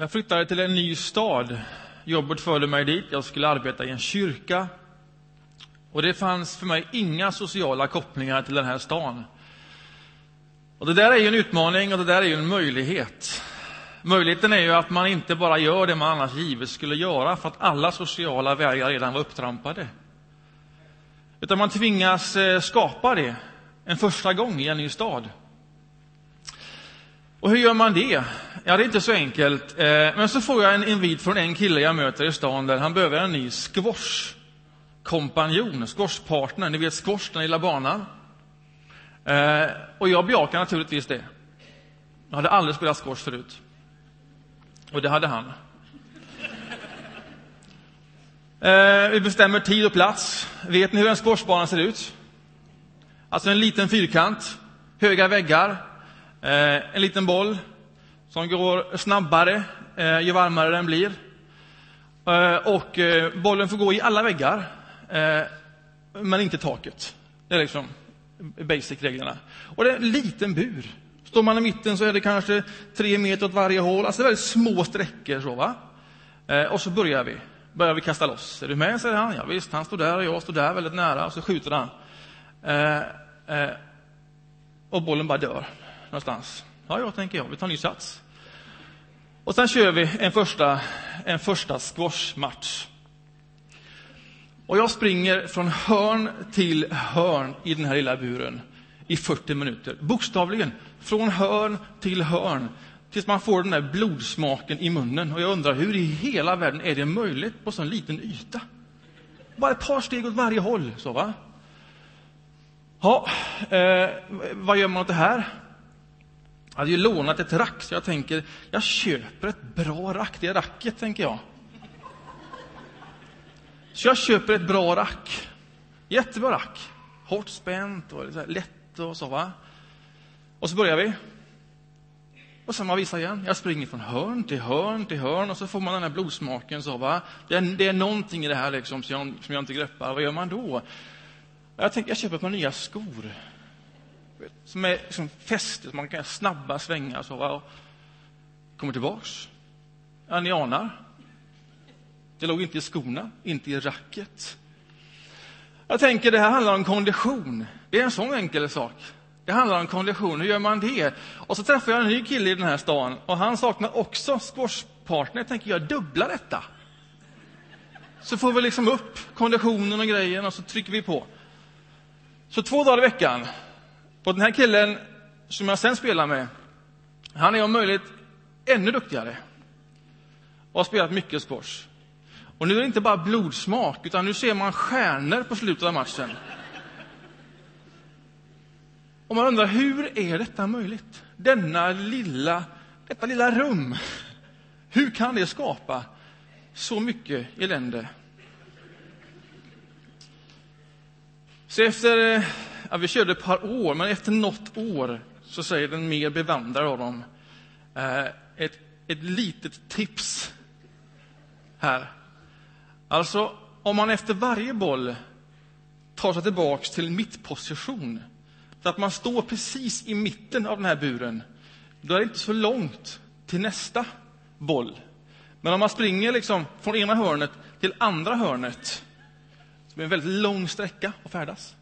Jag flyttade till en ny stad. Jobbet förde mig dit. Jag skulle arbeta i en kyrka. Och det fanns för mig inga sociala kopplingar till den här stan. Och det där är ju en utmaning och det där är ju en möjlighet. Möjligheten är ju att man inte bara gör det man annars givet skulle göra för att alla sociala vägar redan var upptrampade. Utan man tvingas eh, skapa det en första gång i en ny stad. Och hur gör man det? Ja, det är inte så enkelt. Eh, men så får jag en invit från en kille jag möter i stan där han behöver en ny squashkompanjon, squashpartner. Ni vet squash, den lilla banan. Eh, och jag bejakar naturligtvis det. Jag hade aldrig spelat squash förut. Och det hade han. Eh, vi bestämmer tid och plats. Vet ni hur en squashbana ser ut? Alltså en liten fyrkant, höga väggar, eh, en liten boll som går snabbare eh, ju varmare den blir. Eh, och eh, bollen får gå i alla väggar, eh, men inte taket. Det är liksom basic-reglerna. Och det är en liten bur. Står man i mitten så är det kanske tre meter åt varje hål. Alltså väldigt små sträckor. Så, va? Eh, och så börjar vi. Börjar vi kasta loss. Är du med? säger han. Ja, visst, han står där och jag står där väldigt nära. Och så skjuter han. Eh, eh, och bollen bara dör någonstans. Ja, jag tänker jag. Vi tar en ny sats. Och sen kör vi en första, en första squashmatch. Och jag springer från hörn till hörn i den här lilla buren i 40 minuter. Bokstavligen, från hörn till hörn. Tills man får den där blodsmaken i munnen. Och jag undrar, hur i hela världen är det möjligt på så liten yta? Bara ett par steg åt varje håll. Så va? Ja, eh, vad gör man åt det här? Jag hade ju lånat ett rack, så jag tänker, jag köper ett bra rack. Det är racket, tänker jag. Så jag köper ett bra rack. Jättebra rack. Hårt spänt och lätt och så. va. Och så börjar vi. Och samma visa igen. Jag springer från hörn till hörn till hörn och så får man den här blodsmaken. Så, va? Det, är, det är någonting i det här liksom, som, jag, som jag inte greppar. Vad gör man då? Jag tänker jag köper ett par nya skor. Som är liksom fäste, så man kan göra snabba svängar. Så. Och kommer tillbaks. Ja, ni anar. Det låg inte i skorna, inte i racket. Jag tänker det här handlar om kondition. Det är en sån enkel sak. Det handlar om kondition. Hur gör man det? Och så träffar jag en ny kille i den här stan och han saknar också squashpartner. Jag tänker jag dubblar detta. Så får vi liksom upp konditionen och grejen och så trycker vi på. Så två dagar i veckan. Och den här killen som jag sen spelar med, han är om möjligt ännu duktigare. Och har spelat mycket squash. Och nu är det inte bara blodsmak, utan nu ser man stjärnor på slutet av matchen. Och man undrar, hur är detta möjligt? Denna lilla, detta lilla rum. Hur kan det skapa så mycket elände? Så efter, eh, ja, vi körde ett par år, men efter något år så säger den mer bevandrade av dem eh, ett, ett litet tips här. Alltså, om man efter varje boll tar sig tillbaks till mittposition, så att man står precis i mitten av den här buren, då är det inte så långt till nästa boll. Men om man springer liksom från ena hörnet till andra hörnet, så blir det en väldigt lång sträcka att färdas.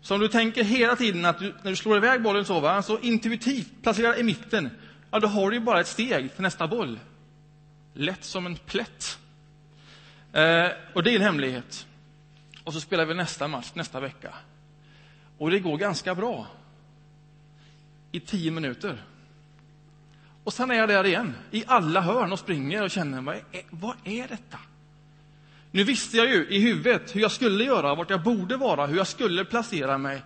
Så om du tänker hela tiden att du, när du slår iväg bollen så, va, så intuitivt placerar i mitten, ja, då har du ju bara ett steg till nästa boll. Lätt som en plätt. Eh, och det är en hemlighet. Och så spelar vi nästa match nästa vecka. Och det går ganska bra. I tio minuter. Och sen är jag där igen, i alla hörn och springer och känner, vad är, vad är detta? Nu visste jag ju i huvudet hur jag skulle göra, vart jag borde vara, hur jag skulle placera mig.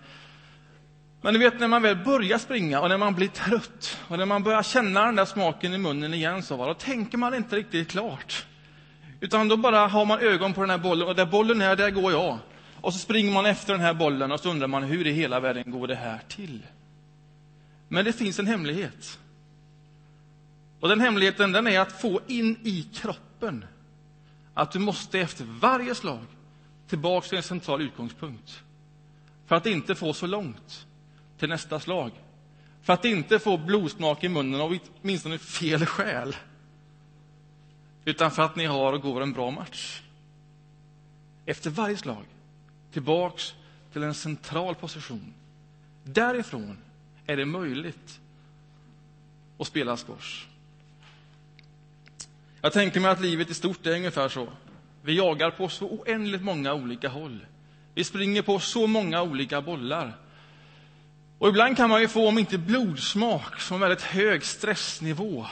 Men du vet när man väl börjar springa och när man blir trött och när man börjar känna den där smaken i munnen igen, så var, då tänker man inte riktigt klart. Utan då bara har man ögon på den här bollen och där bollen är, där går jag. Och så springer man efter den här bollen och så undrar man hur i hela världen går det här till? Men det finns en hemlighet. Och den hemligheten den är att få in i kroppen att du måste efter varje slag tillbaka till en central utgångspunkt. För att inte få så långt till nästa slag. För att inte få blodsmak i munnen av åtminstone fel skäl utan för att ni har och går en bra match. Efter varje slag, tillbaks till en central position. Därifrån är det möjligt att spela squash. Jag tänker mig att livet i stort är ungefär så. Vi jagar på så oändligt många olika håll. Vi springer på så många olika bollar. Och ibland kan man ju få, om inte blodsmak, så en väldigt hög stressnivå.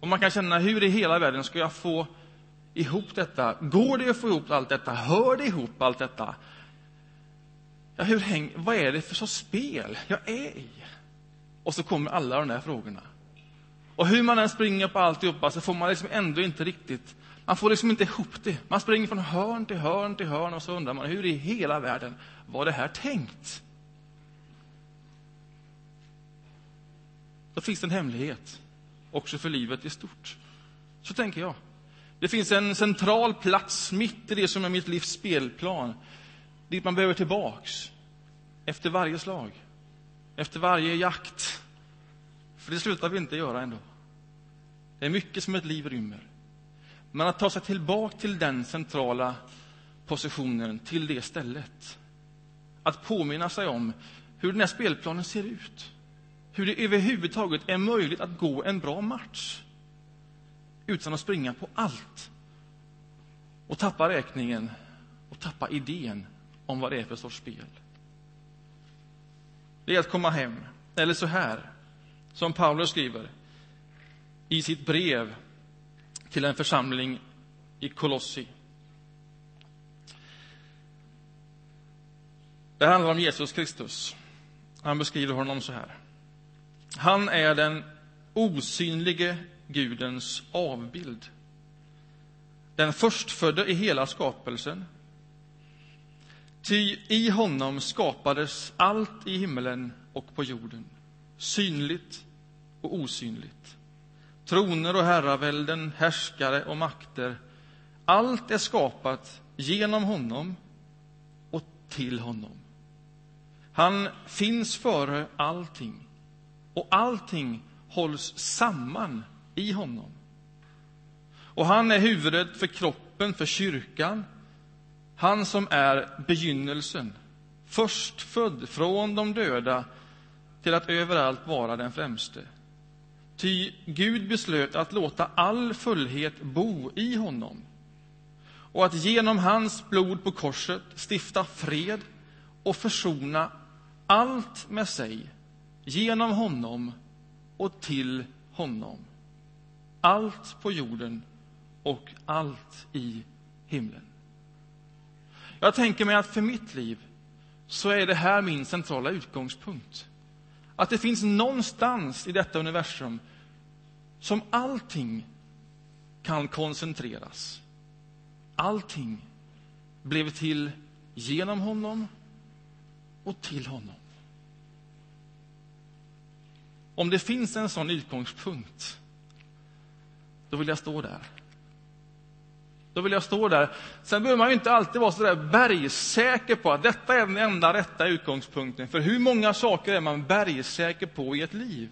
Och man kan känna, hur i hela världen ska jag få ihop detta? Går det att få ihop allt detta? Hör det ihop allt detta? Ja, hur häng, vad är det för sorts spel jag är i? Och så kommer alla de där frågorna. Och hur man än springer på alltihopa så får man liksom ändå inte riktigt, man får liksom inte ihop det. Man springer från hörn till hörn till hörn och så undrar man, hur i hela världen var det här tänkt? Då finns det en hemlighet, också för livet i stort. Så tänker jag. Det finns en central plats mitt i det som är mitt livs spelplan, dit man behöver tillbaks efter varje slag, efter varje jakt. För det slutar vi inte göra ändå. Det är mycket som ett liv rymmer. Men att ta sig tillbaka till den centrala positionen, till det stället. Att påminna sig om hur den här spelplanen ser ut. Hur det överhuvudtaget är möjligt att gå en bra match utan att springa på allt och tappa räkningen och tappa idén om vad det är för sorts spel. Det är att komma hem, eller så här, som Paulus skriver i sitt brev till en församling i Kolossi. Det handlar om Jesus Kristus. Han beskriver honom så här. Han är den osynlige Gudens avbild. Den förstfödde i hela skapelsen. Ty i honom skapades allt i himmelen och på jorden, synligt och osynligt. Troner och herravälden, härskare och makter. Allt är skapat genom honom och till honom. Han finns före allting och allting hålls samman i honom. Och han är huvudet för kroppen, för kyrkan. Han som är begynnelsen, förstfödd från de döda till att överallt vara den främste. Ty Gud beslöt att låta all fullhet bo i honom och att genom hans blod på korset stifta fred och försona allt med sig genom honom och till honom. Allt på jorden och allt i himlen. Jag tänker mig att för mitt liv så är det här min centrala utgångspunkt. Att det finns någonstans i detta universum som allting kan koncentreras. Allting blev till genom honom och till honom. Om det finns en sån utgångspunkt, då vill jag stå där. Då vill jag stå där. Sen behöver man ju inte alltid vara så där bergsäker på att detta är den enda rätta utgångspunkten. För hur många saker är man bergsäker på i ett liv?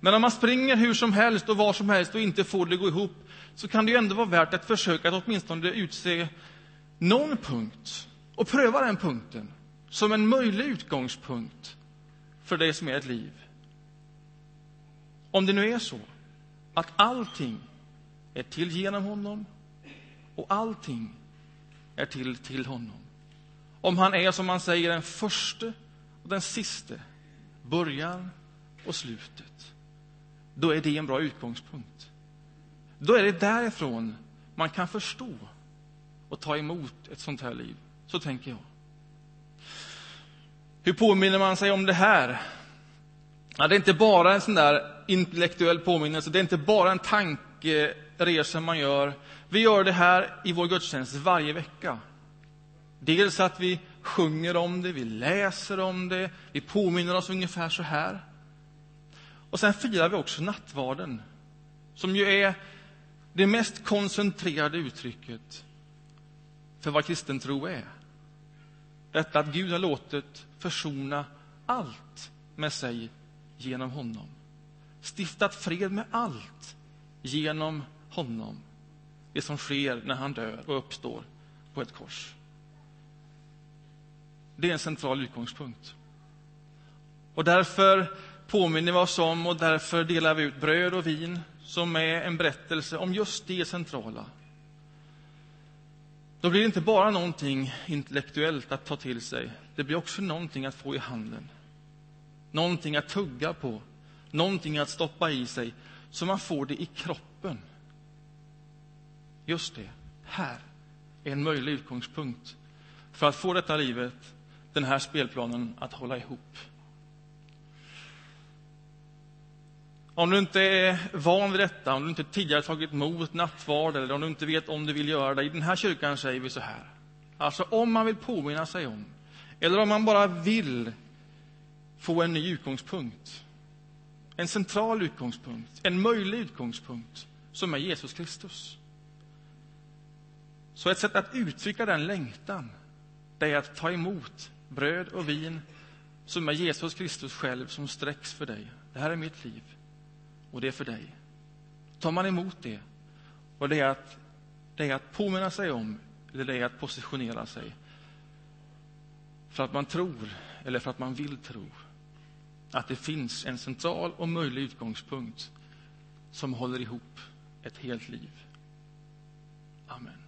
Men om man springer hur som helst och var som helst och inte får det att gå ihop, så kan det ju ändå vara värt att försöka att åtminstone utse någon punkt och pröva den punkten som en möjlig utgångspunkt för det som är ett liv. Om det nu är så att allting är till genom honom och allting är till till honom. Om han är, som man säger, den första och den siste, början och slutet, då är det en bra utgångspunkt. Då är det därifrån man kan förstå och ta emot ett sånt här liv. Så tänker jag. Hur påminner man sig om det här? Ja, det är inte bara en sån där intellektuell påminnelse, det är inte bara en tanke Eh, tankeresa man gör. Vi gör det här i vår gudstjänst varje vecka. Dels att vi sjunger om det, vi läser om det, vi påminner oss ungefär så här. Och sen firar vi också nattvarden, som ju är det mest koncentrerade uttrycket för vad kristen tro är. Detta att Gud har låtit försona allt med sig genom honom. Stiftat fred med allt genom honom. Det som sker när han dör och uppstår på ett kors. Det är en central utgångspunkt. Och därför påminner vi oss om och därför delar vi ut bröd och vin som är en berättelse om just det centrala. Då blir det inte bara någonting intellektuellt att ta till sig. Det blir också någonting att få i handen. Någonting att tugga på, någonting att stoppa i sig, så man får det i kroppen. Just det, här är en möjlig utgångspunkt för att få detta livet, den här spelplanen, att hålla ihop. Om du inte är van vid detta, om du inte tidigare tagit emot nattvard eller om du inte vet om du vill göra det, i den här kyrkan säger vi så här. Alltså om man vill påminna sig om, eller om man bara vill få en ny utgångspunkt, en central utgångspunkt, en möjlig utgångspunkt, som är Jesus Kristus. Så ett sätt att uttrycka den längtan, det är att ta emot bröd och vin som är Jesus Kristus själv som sträcks för dig. Det här är mitt liv och det är för dig. Tar man emot det, och det är att, det är att påminna sig om, eller det är att positionera sig för att man tror, eller för att man vill tro, att det finns en central och möjlig utgångspunkt som håller ihop ett helt liv. Amen.